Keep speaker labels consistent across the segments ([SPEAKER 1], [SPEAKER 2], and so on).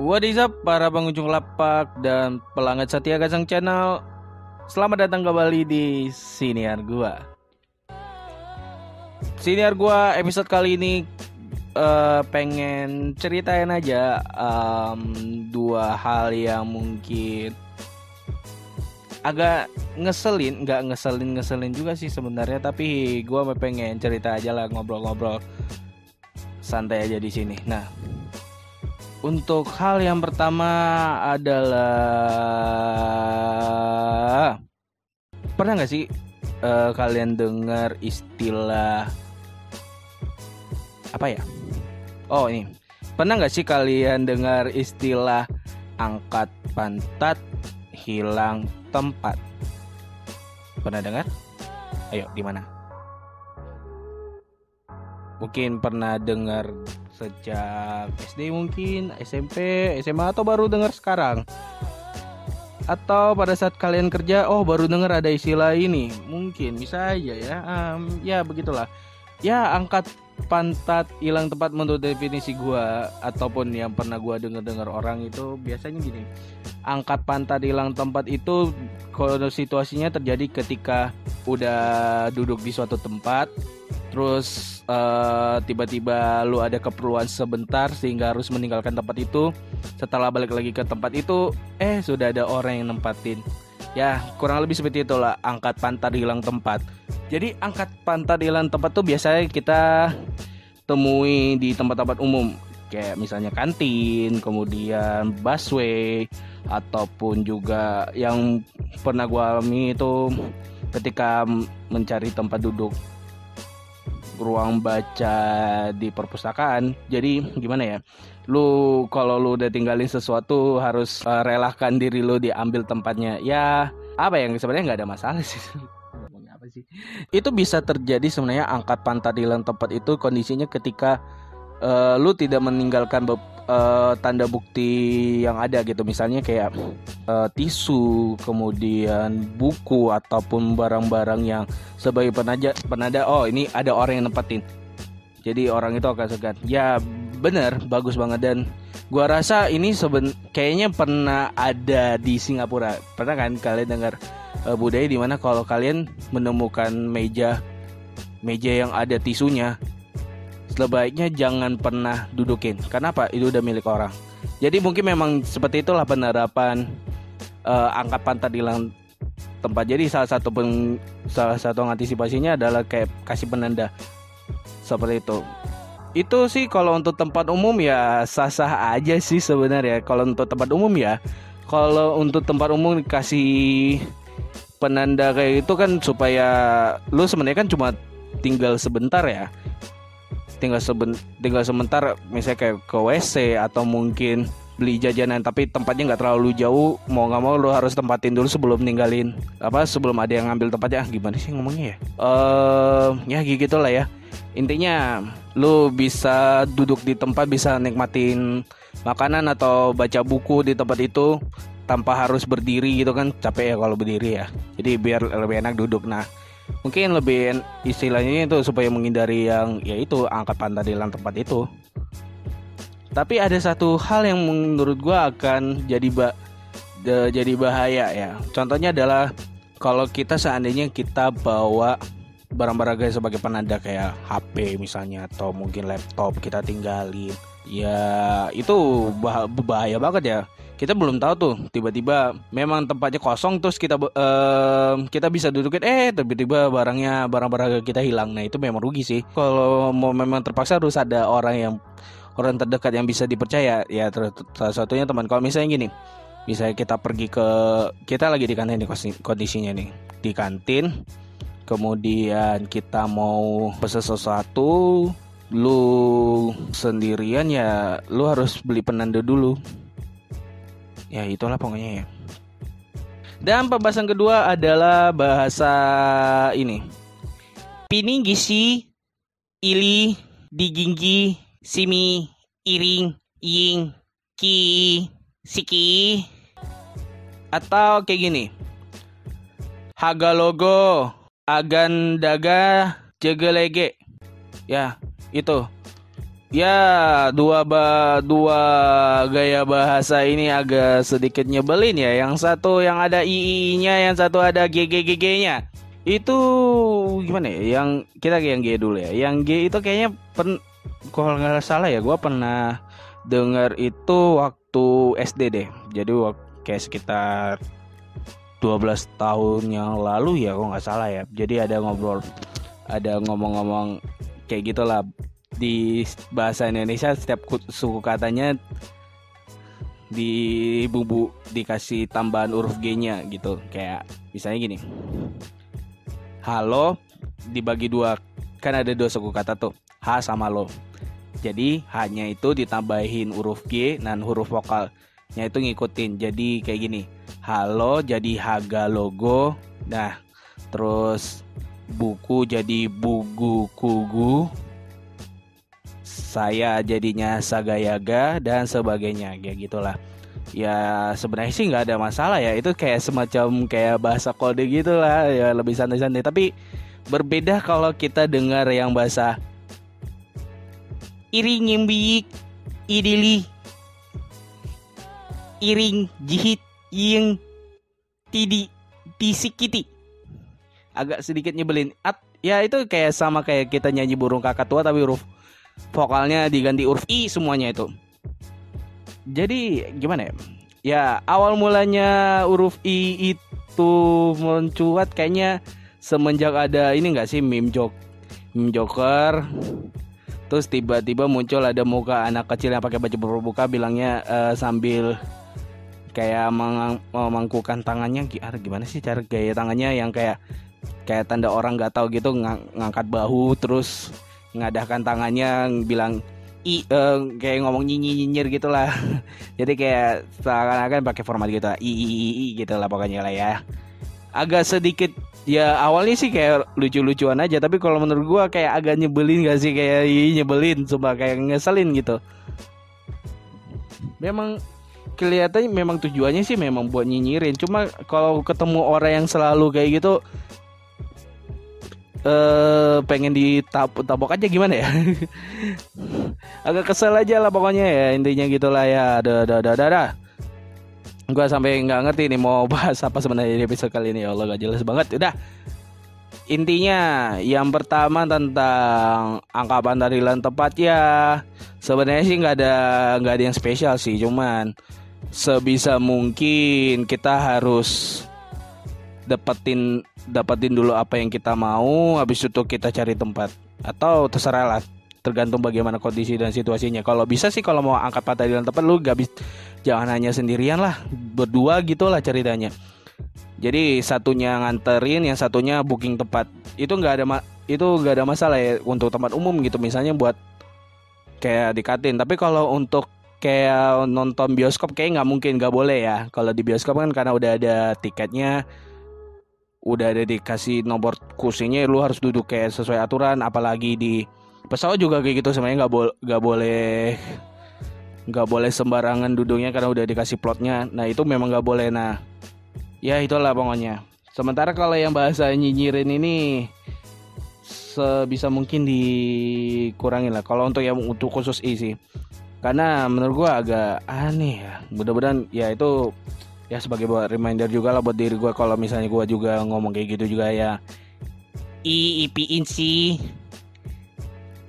[SPEAKER 1] What is up para pengunjung lapak dan pelanggan setia Gasang Channel Selamat datang kembali di Siniar Gua Siniar Gua episode kali ini uh, pengen ceritain aja um, dua hal yang mungkin agak ngeselin, nggak ngeselin ngeselin juga sih sebenarnya, tapi gua pengen cerita aja lah ngobrol-ngobrol santai aja di sini. Nah, untuk hal yang pertama adalah pernah nggak sih uh, kalian dengar istilah apa ya? Oh ini pernah nggak sih kalian dengar istilah angkat pantat hilang tempat? Pernah dengar? Ayo di mana? Mungkin pernah dengar sejak SD mungkin, SMP, SMA atau baru dengar sekarang? Atau pada saat kalian kerja, oh baru dengar ada istilah ini, mungkin bisa aja ya, um, ya begitulah. Ya angkat pantat hilang tempat menurut definisi gua ataupun yang pernah gua dengar-dengar orang itu biasanya gini. Angkat pantat hilang tempat itu kalau situasinya terjadi ketika udah duduk di suatu tempat terus uh, tiba-tiba lu ada keperluan sebentar sehingga harus meninggalkan tempat itu. Setelah balik lagi ke tempat itu eh sudah ada orang yang nempatin. Ya kurang lebih seperti itulah angkat pantat hilang tempat. Jadi angkat pantat hilang tempat tuh biasanya kita temui di tempat-tempat umum. Kayak misalnya kantin kemudian busway ataupun juga yang pernah gue alami itu ketika mencari tempat duduk ruang baca di perpustakaan. Jadi gimana ya? Lu kalau lu udah tinggalin sesuatu harus uh, relakan diri lu diambil tempatnya. Ya apa yang sebenarnya nggak ada masalah sih. Itu bisa terjadi sebenarnya angkat pantat di tempat itu kondisinya ketika uh, lu tidak meninggalkan uh, tanda bukti yang ada gitu. Misalnya kayak uh, tisu kemudian buku ataupun barang-barang yang sebagai penada penada oh ini ada orang yang nempatin. Jadi orang itu akan segan ya bener bagus banget. Dan gua rasa ini seben kayaknya pernah ada di Singapura. Pernah kan kalian dengar uh, budaya di mana kalau kalian menemukan meja meja yang ada tisunya sebaiknya jangan pernah dudukin. Kenapa? Itu udah milik orang. Jadi mungkin memang seperti itulah penerapan uh, angkat tempat. Jadi salah satu pen, salah satu antisipasinya adalah kayak kasih penanda seperti itu. Itu sih kalau untuk tempat umum ya sah-sah aja sih sebenarnya. Kalau untuk tempat umum ya, kalau untuk tempat umum dikasih penanda kayak itu kan supaya lu sebenarnya kan cuma tinggal sebentar ya tinggal seben tinggal sebentar misalnya kayak ke WC atau mungkin beli jajanan tapi tempatnya nggak terlalu jauh mau nggak mau lo harus tempatin dulu sebelum ninggalin apa sebelum ada yang ngambil tempatnya ah, gimana sih ngomongnya ya? Uh, ya gitu lah ya. Intinya lo bisa duduk di tempat bisa nikmatin makanan atau baca buku di tempat itu tanpa harus berdiri gitu kan capek ya kalau berdiri ya. Jadi biar lebih enak duduk. Nah mungkin lebih istilahnya itu supaya menghindari yang yaitu angkat pantat di tempat itu. Tapi ada satu hal yang menurut gue akan jadi ba jadi bahaya ya. Contohnya adalah kalau kita seandainya kita bawa barang-barang sebagai penanda kayak HP misalnya atau mungkin laptop kita tinggalin. Ya itu bah bahaya banget ya. Kita belum tahu tuh tiba-tiba memang tempatnya kosong terus kita uh, kita bisa dudukin eh tiba-tiba barangnya barang-barang kita hilang. Nah itu memang rugi sih. Kalau mau memang terpaksa harus ada orang yang orang terdekat yang bisa dipercaya. Ya salah satunya teman kalau misalnya gini misalnya kita pergi ke kita lagi di kantin nih kondisinya nih. Di kantin kemudian kita mau pesan sesuatu lu sendirian ya lu harus beli penanda dulu. Ya itulah pokoknya ya. Dan pembahasan kedua adalah bahasa ini. Piningisi ili diginggi simi iring ying ki siki atau kayak gini. Haga logo agan daga jegelege ya itu ya dua ba dua gaya bahasa ini agak sedikit nyebelin ya. Yang satu yang ada ii-nya, yang satu ada gg-gg-nya. Itu gimana ya? Yang kita yang G dulu ya. Yang G itu kayaknya pen kalau nggak salah ya, gue pernah dengar itu waktu SD deh. Jadi kayak sekitar 12 tahun yang lalu ya, kok nggak salah ya. Jadi ada ngobrol, ada ngomong-ngomong kayak gitulah di bahasa Indonesia setiap suku katanya di bumbu dikasih tambahan huruf G-nya gitu. Kayak misalnya gini. Halo dibagi dua kan ada dua suku kata tuh H sama lo. Jadi hanya itu ditambahin huruf G dan huruf vokalnya itu ngikutin. Jadi kayak gini. Halo jadi haga logo. Nah, terus buku jadi bugu kugu saya jadinya sagayaga dan sebagainya kayak gitulah ya sebenarnya sih nggak ada masalah ya itu kayak semacam kayak bahasa kode gitulah ya lebih santai-santai tapi berbeda kalau kita dengar yang bahasa iring nyimbik idili iring jihit ying tidi tisikiti agak sedikit nyebelin At, ya itu kayak sama kayak kita nyanyi burung kakak tua tapi huruf vokalnya diganti huruf i semuanya itu. Jadi gimana ya? Ya awal mulanya huruf i itu mencuat kayaknya semenjak ada ini enggak sih meme joke meme joker terus tiba-tiba muncul ada muka anak kecil yang pakai baju berbuka bilangnya uh, sambil kayak memangkukan tangannya gimana sih cara gaya tangannya yang kayak kayak tanda orang nggak tahu gitu ng ngangkat bahu terus ngadahkan tangannya bilang i uh, kayak ngomong nyinyir nyinyir gitulah. Jadi kayak seakan-akan pakai format gitu i, i, i, i gitu lah pokoknya lah ya. Agak sedikit ya awalnya sih kayak lucu-lucuan aja tapi kalau menurut gua kayak agak nyebelin gak sih? Kayak i, nyebelin coba kayak ngeselin gitu. Memang kelihatannya memang tujuannya sih memang buat nyinyirin. Cuma kalau ketemu orang yang selalu kayak gitu uh, pengen ditabok aja gimana ya? Agak kesel aja lah pokoknya ya intinya gitulah ya. Ada ada ada ada gue sampai nggak ngerti nih mau bahas apa sebenarnya di episode kali ini. Ya Allah gak jelas banget. Udah. Intinya yang pertama tentang angka pantarilan tepat ya. Sebenarnya sih nggak ada nggak ada yang spesial sih cuman sebisa mungkin kita harus dapetin dapetin dulu apa yang kita mau habis itu kita cari tempat. Atau terserah lah tergantung bagaimana kondisi dan situasinya. Kalau bisa sih kalau mau angkat patah di tempat lu gak bisa jangan hanya sendirian lah. Berdua gitu lah ceritanya. Jadi satunya nganterin yang satunya booking tempat. Itu nggak ada itu nggak ada masalah ya untuk tempat umum gitu. Misalnya buat kayak dikatin tapi kalau untuk kayak nonton bioskop kayak nggak mungkin nggak boleh ya. Kalau di bioskop kan karena udah ada tiketnya udah ada dikasih nomor kursinya lu harus duduk kayak sesuai aturan. Apalagi di pesawat juga kayak gitu sebenarnya nggak boleh nggak boleh nggak boleh sembarangan duduknya karena udah dikasih plotnya. Nah itu memang nggak boleh. Nah ya itulah pokoknya. Sementara kalau yang bahasa nyinyirin ini sebisa mungkin dikurangin lah. Kalau untuk yang untuk khusus isi karena menurut gua agak aneh ya. Mudah-mudahan ya itu ya sebagai buat reminder juga lah buat diri gue kalau misalnya gue juga ngomong kayak gitu juga ya. I ipiin si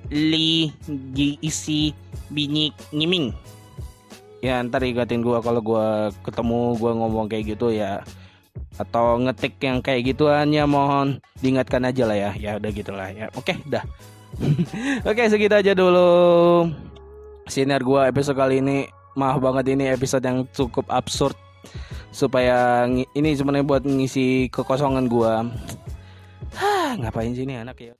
[SPEAKER 1] li gi isi binik ngiming ya ntar ingatin gue kalau gue ketemu gue ngomong kayak gitu ya. Atau ngetik yang kayak gituan ya mohon diingatkan aja lah ya. Ya udah gitulah ya. Oke dah. Oke segitu aja dulu sinar gue episode kali ini maaf banget ini episode yang cukup absurd supaya ini sebenarnya buat ngisi kekosongan gua. Hah, ngapain sih ini anak ya?